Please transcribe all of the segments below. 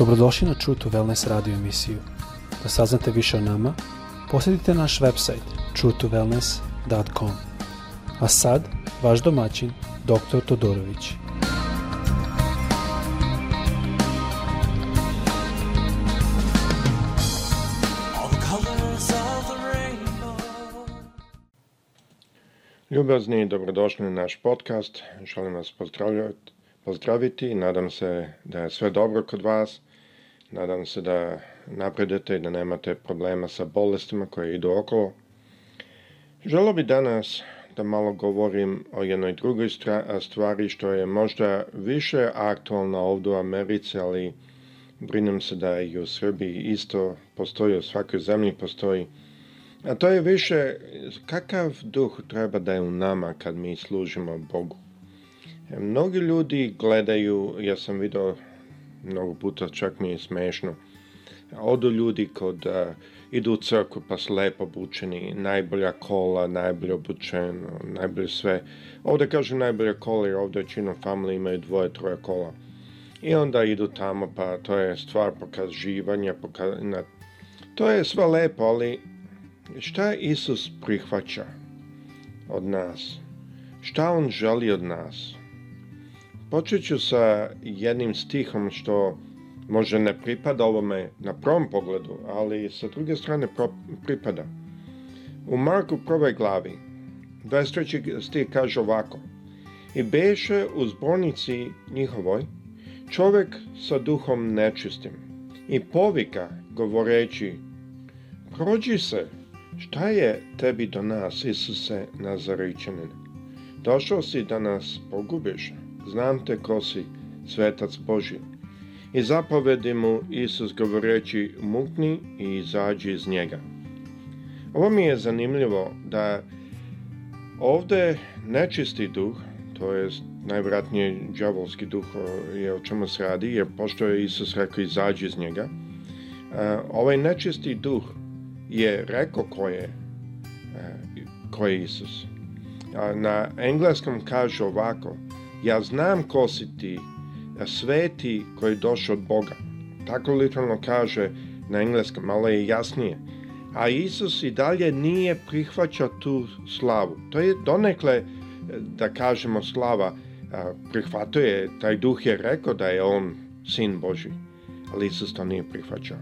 Dobrodošli na True to Wellness radio emisiju. Da saznate više o nama, posjetite naš website truetowellness.com. A sad, vaš domaćin, dr. Todorović. Ljubazni i dobrodošli na naš podcast. Želim vas pozdraviti i nadam se da je sve dobro kod vas – Nadam se da napredete i da nemate problema sa bolestima koje idu okolo. Želo bi danas da malo govorim o jednoj drugoj stvari što je možda više aktualna ovdje u Americi, ali brinem se da i u Srbiji isto postoji, u svakoj zemlji postoji. A to je više kakav duh treba da je u nama kad mi služimo Bogu. E, mnogi ljudi gledaju, ja sam vidio mnogo puta čak mi je smešno. Odu ljudi kod, e, idu u crkvu pa su lepo obučeni, najbolja kola, najbolje obučeno, najbolje sve. Ovdje kažu najbolja kola jer ovdje činom family imaju dvoje, troje kola. I onda idu tamo pa to je stvar pokazivanja, pokaz... to je sve lepo, ali šta Isus prihvaća od nas? Šta On želi od nas? Počet ću sa jednim stihom što možda ne pripada ovome na prvom pogledu, ali sa druge strane pripada. U Marku prvoj glavi, 23. stih kaže ovako. I beše u zbornici njihovoj čovjek sa duhom nečistim i povika govoreći Prođi se, šta je tebi do nas, Isuse Nazaričanin? Došao si da nas pogubiš znam te ko si, svetac Boži. I zapovedi mu Isus govoreći mukni i izađi iz njega. Ovo mi je zanimljivo da ovdje nečisti duh, to je najvratnije džavolski duh je o čemu se radi, jer pošto je Isus rekao izađi iz njega, e, ovaj nečisti duh je rekao ko je, e, ko je Isus. Na engleskom kaže ovako, ja znam ko si ti, sveti koji je došao od Boga. Tako literalno kaže na engleskom, malo je jasnije. A Isus i dalje nije prihvaća tu slavu. To je donekle, eh, da kažemo, slava. prihvatuje je, taj duh je rekao da je on sin Boži, ali Isus to nije prihvaćao.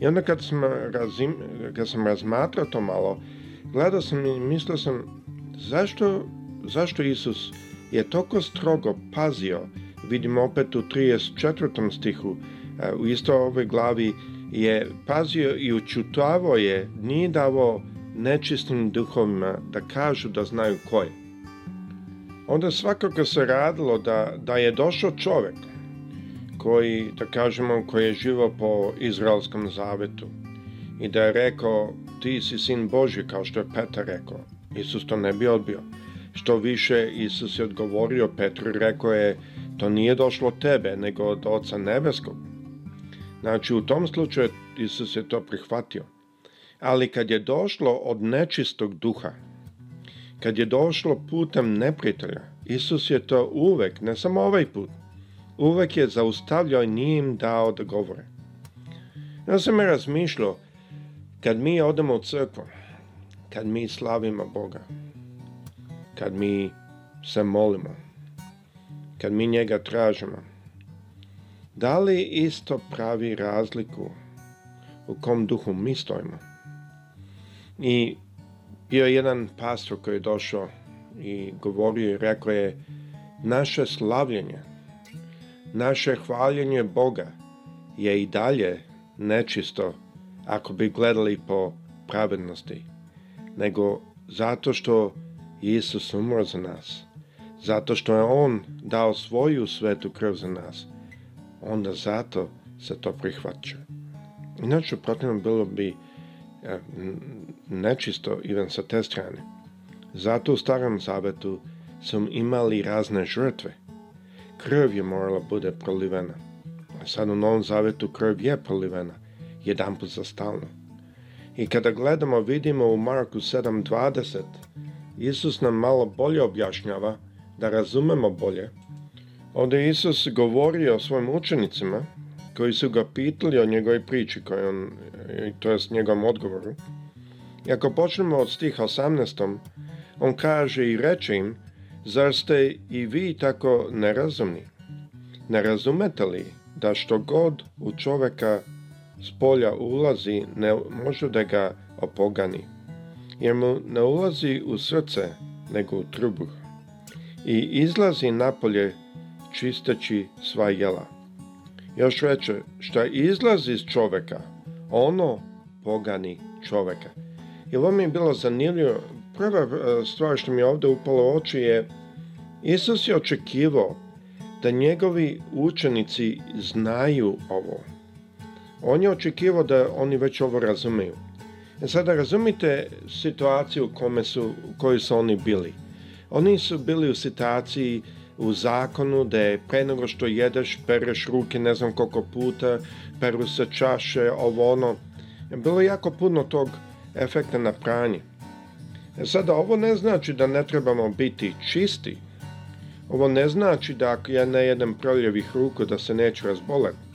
I onda kad sam, razim, kad sam razmatrao to malo, gledao sam i mislio sam zašto, zašto Isus je toliko strogo pazio, vidimo opet u 34. stihu, e, u isto ovoj glavi, je pazio i učutavo je, nije davo nečistim duhovima e, da kažu da znaju ko je. Onda svakako se radilo da, da je došao čovjek koji, da kažemo, koji je živo po Izraelskom zavetu i da je rekao ti si sin Boži kao što je Petar rekao. Isus to ne bi odbio. Što više, Isus je odgovorio Petru i rekao je, to nije došlo od tebe, nego od Oca Nebeskog. Znači, u tom slučaju Isus je to prihvatio. Ali kad je došlo od nečistog duha, kad je došlo putem neprijatelja, Isus je to uvek, ne samo ovaj put, uvek je zaustavljao i nije dao da govore. Ja sam razmišljao, kad mi odemo u crkvu, kad mi slavimo Boga, kad mi se molimo, kad mi njega tražimo. Da li isto pravi razliku u kom duhu mi stojimo? I bio je jedan pastor koji je došao i govorio i rekao je naše slavljenje, naše hvaljenje Boga je i dalje nečisto ako bi gledali po pravednosti, nego zato što Isus umro za nas. Zato što je On dao svoju svetu krv za nas. Onda zato se to prihvaća. Inače, protivnom, bilo bi e, nečisto even sa te strane. Zato u starom zavetu su imali razne žrtve. Krv je morala bude prolivena. A sad u Novom Zavetu krv je prolivena, jedan put za stalno. I kada gledamo, vidimo u Marku 7.20 Isus nam malo bolje objašnjava da razumemo bolje. Ovdje Isus govori o svojim učenicima koji su ga pitali o njegovoj priči, koju on, to jest njegovom odgovoru. I ako počnemo od stiha 18, on kaže i reče im, zar ste i vi tako nerazumni? Ne razumete li da što god u čoveka s polja ulazi ne može da ga opogani? jer mu ne ulazi u srce nego u trubuh i izlazi napolje čisteći sva jela. Još veće, što izlazi iz čoveka, ono pogani čoveka. I ovo mi je bilo zanimljivo. Prva e, stvar što mi je ovdje upalo u oči je Isus je očekivao da njegovi učenici znaju ovo. On je očekivao da oni već ovo razumiju. E sada razumite situaciju u kome su, kojoj su oni bili. Oni su bili u situaciji u zakonu da je pre nego što jedeš pereš ruke ne znam koliko puta, peru se čaše, ovo ono. Bilo je jako puno tog efekta na pranje. E sada ovo ne znači da ne trebamo biti čisti. Ovo ne znači da ako ja ne jedem proljevih ruku da se neću razboleti.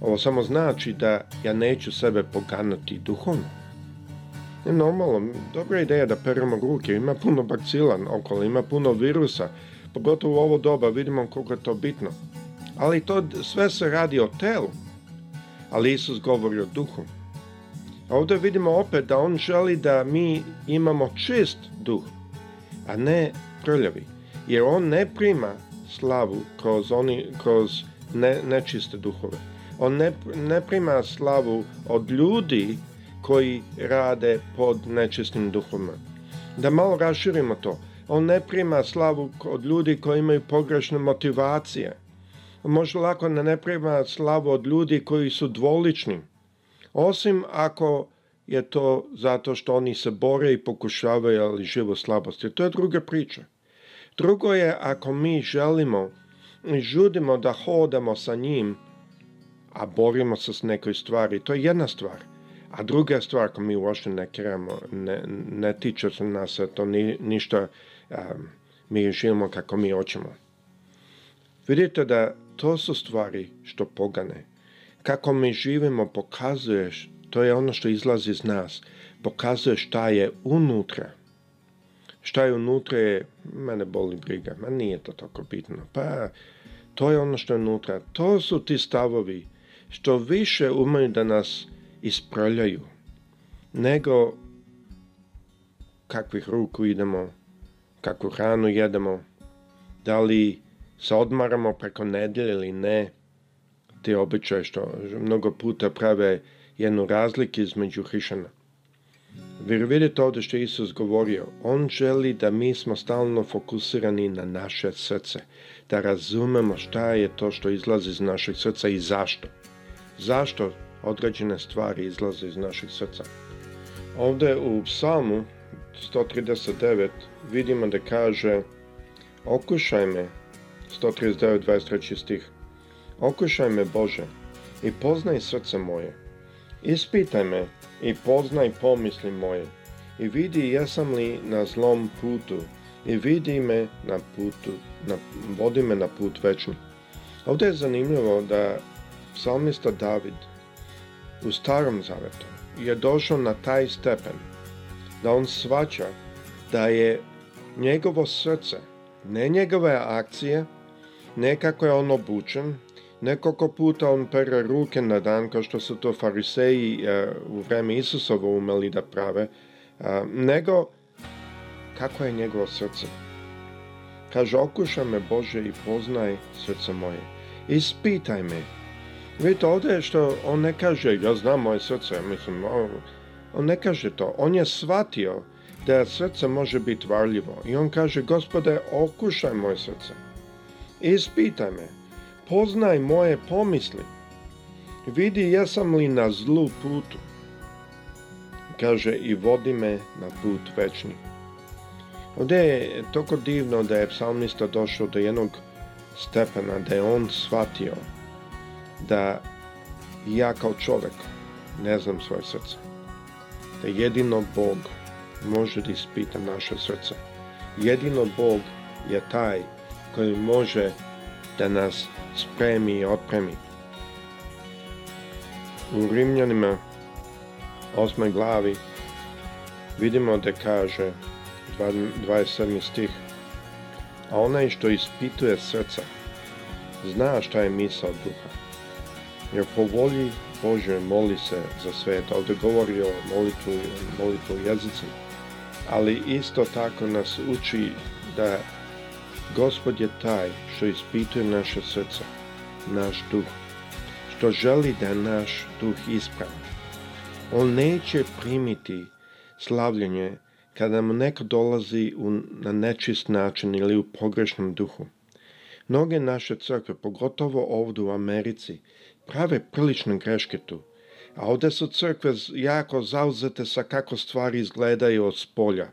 Ovo samo znači da ja neću sebe poganuti duhovno. Ne normalno, dobra ideja da peremo ruke, ima puno bakcila okolo, ima puno virusa, pogotovo u ovo doba vidimo koliko je to bitno. Ali to sve se radi o telu, ali Isus govori o duhu. A ovdje vidimo opet da on želi da mi imamo čist duh, a ne prljavi. Jer on ne prima slavu kroz, oni, kroz ne, nečiste duhove. On ne, prima slavu od ljudi koji rade pod nečistim duhovima. Da malo raširimo to. On ne prima slavu od ljudi koji imaju pogrešne motivacije. Možda lako ne prima slavu od ljudi koji su dvolični. Osim ako je to zato što oni se bore i pokušavaju, ali živo slabosti. To je druga priča. Drugo je ako mi želimo i žudimo da hodamo sa njim a borimo se s nekoj stvari, to je jedna stvar. A druga stvar, ako mi uopšte ne kremo, ne, ne tiče se nas, to ni, ništa, mi živimo kako mi hoćemo. Vidite da to su stvari što pogane. Kako mi živimo pokazuješ, to je ono što izlazi iz nas, pokazuje šta je unutra. Šta je unutra je, mene boli briga, ma nije to tako bitno. Pa, to je ono što je unutra. To su ti stavovi što više umeju da nas ispravljaju nego kakvih ruku idemo, kakvu hranu jedemo, da li se odmaramo preko nedelje ili ne, te običaje što mnogo puta prave jednu razliku između hrišana. vidite ovdje što je Isus govorio, On želi da mi smo stalno fokusirani na naše srce, da razumemo šta je to što izlazi iz našeg srca i zašto zašto određene stvari izlaze iz naših srca. Ovdje u psalmu 139 vidimo da kaže Okušaj me, 139, 23 stih, Okušaj me Bože i poznaj srce moje, ispitaj me i poznaj pomisli moje i vidi jesam li na zlom putu i vidi me na putu, na, vodi me na put večni. Ovdje je zanimljivo da Psalmista David u starom zavetu je došao na taj stepen da on svača da je njegovo srce, ne njegove akcije, nekako je on obučen, Nekoliko puta on pere ruke na dan, kao što su to fariseji eh, u vreme Isusovo umeli da prave, eh, nego kako je njegovo srce. Kaže, okušaj me Bože i poznaj srce moje. Ispitaj me Vidite, ovdje što on ne kaže, ja znam moje srce, mislim, on, on ne kaže to. On je shvatio da srce može biti varljivo. I on kaže, gospode, okušaj moje srce. Ispitaj me. Poznaj moje pomisli. Vidi jesam li na zlu putu. Kaže, i vodi me na put večni. Ovdje je toliko divno da je psalmista došao do jednog stepena, da je on shvatio da ja kao čovjek ne znam svoje srce. Da jedino Bog može da ispita naše srce. Jedino Bog je taj koji može da nas spremi i otpremi. U Rimljanima osmoj glavi vidimo da kaže 27. stih A onaj što ispituje srca zna šta je misao duha jer po volji Bože moli se za svet. Ovdje govori o molitvu, molitvu jezici. Ali isto tako nas uči da Gospod je taj što ispituje naše srce, naš duh, što želi da naš duh ispravi. On neće primiti slavljenje kada mu neko dolazi na nečist način ili u pogrešnom duhu. Mnoge naše crkve, pogotovo ovdje u Americi, prave prilične greške tu. A ovdje su crkve jako zauzete sa kako stvari izgledaju od spolja,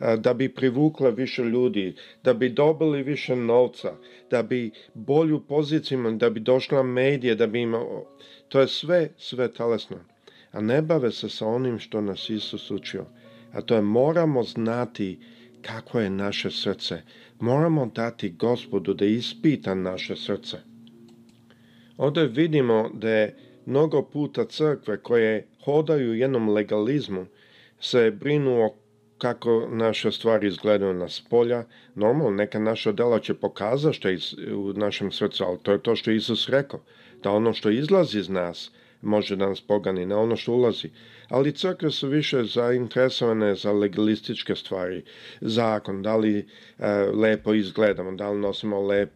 e, da bi privukle više ljudi, da bi dobili više novca, da bi bolju poziciju da bi došla medije, da bi imao... To je sve, sve talesno. A ne bave se sa onim što nas Isus učio. A to je moramo znati kako je naše srce. Moramo dati gospodu da ispita naše srce. Ovdje vidimo da je mnogo puta crkve koje hodaju jednom legalizmu se brinu o kako naše stvari izgledaju na spolja. Normalno, neka naša dela će pokazati što je u našem srcu, ali to je to što je Isus rekao, da ono što izlazi iz nas može da nas pogani, ne ono što ulazi. Ali crkve su više zainteresovane za legalističke stvari, zakon, da li e, lepo izgledamo, da li nosimo e,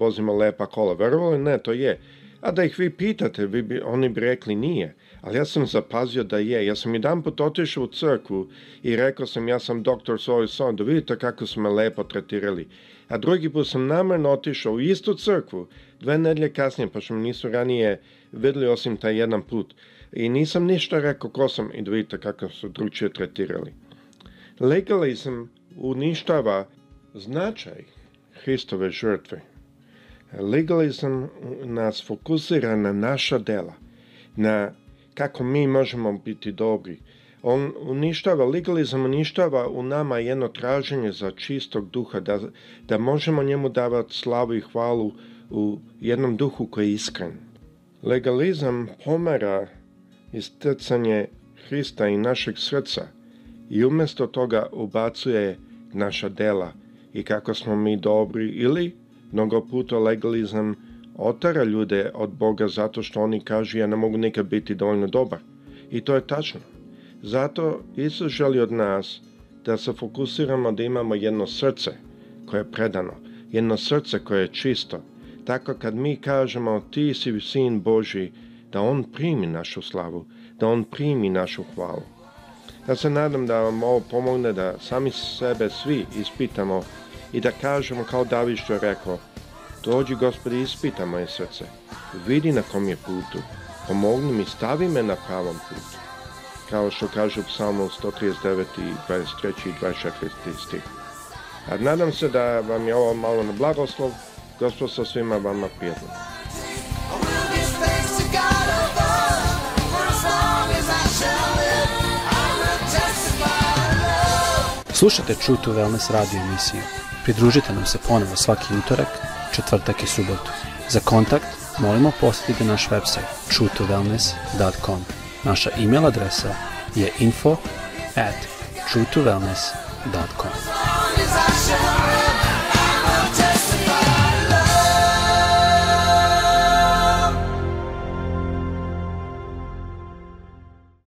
vozimo lepa kola. Verovali ne, to je a da ih vi pitate, vi bi, oni bi rekli nije. Ali ja sam zapazio da je. Ja sam jedan put otišao u crkvu i rekao sam ja sam doktor svoj son, da vidite kako su me lepo tretirali. A drugi put sam namjerno otišao u istu crkvu, dve nedlje kasnije, pa što me nisu ranije videli osim taj jedan put. I nisam ništa rekao ko sam i da vidite kako su drugčije tretirali. Legalizam uništava značaj Hristove žrtve. Legalizam nas fokusira na naša dela, na kako mi možemo biti dobri. On uništava, legalizam uništava u nama jedno traženje za čistog duha, da, da možemo njemu davati slavu i hvalu u jednom duhu koji je iskren. Legalizam pomera istrcanje Hrista i našeg srca i umjesto toga ubacuje naša dela i kako smo mi dobri ili Mnogo puta legalizam otara ljude od Boga zato što oni kažu ja ne mogu nikad biti dovoljno dobar. I to je tačno. Zato Isus želi od nas da se fokusiramo da imamo jedno srce koje je predano, jedno srce koje je čisto. Tako kad mi kažemo ti si sin Boži, da On primi našu slavu, da On primi našu hvalu. Ja se nadam da vam ovo pomogne da sami sebe svi ispitamo i da kažemo kao David što je rekao, dođi gospodi ispita moje srce, vidi na kom je putu, pomogni mi, stavi me na pravom putu. Kao što kaže u psalmu 139 i 23 i 24 stih. nadam se da vam je ovo malo na blagoslov, gospod sa svima vama na Slušajte True to Wellness radio emisiju. Pridružite nam se ponovo svaki utorak, četvrtak i subotu. Za kontakt molimo posjetite naš website www.truetowellness.com Naša e- email adresa je info at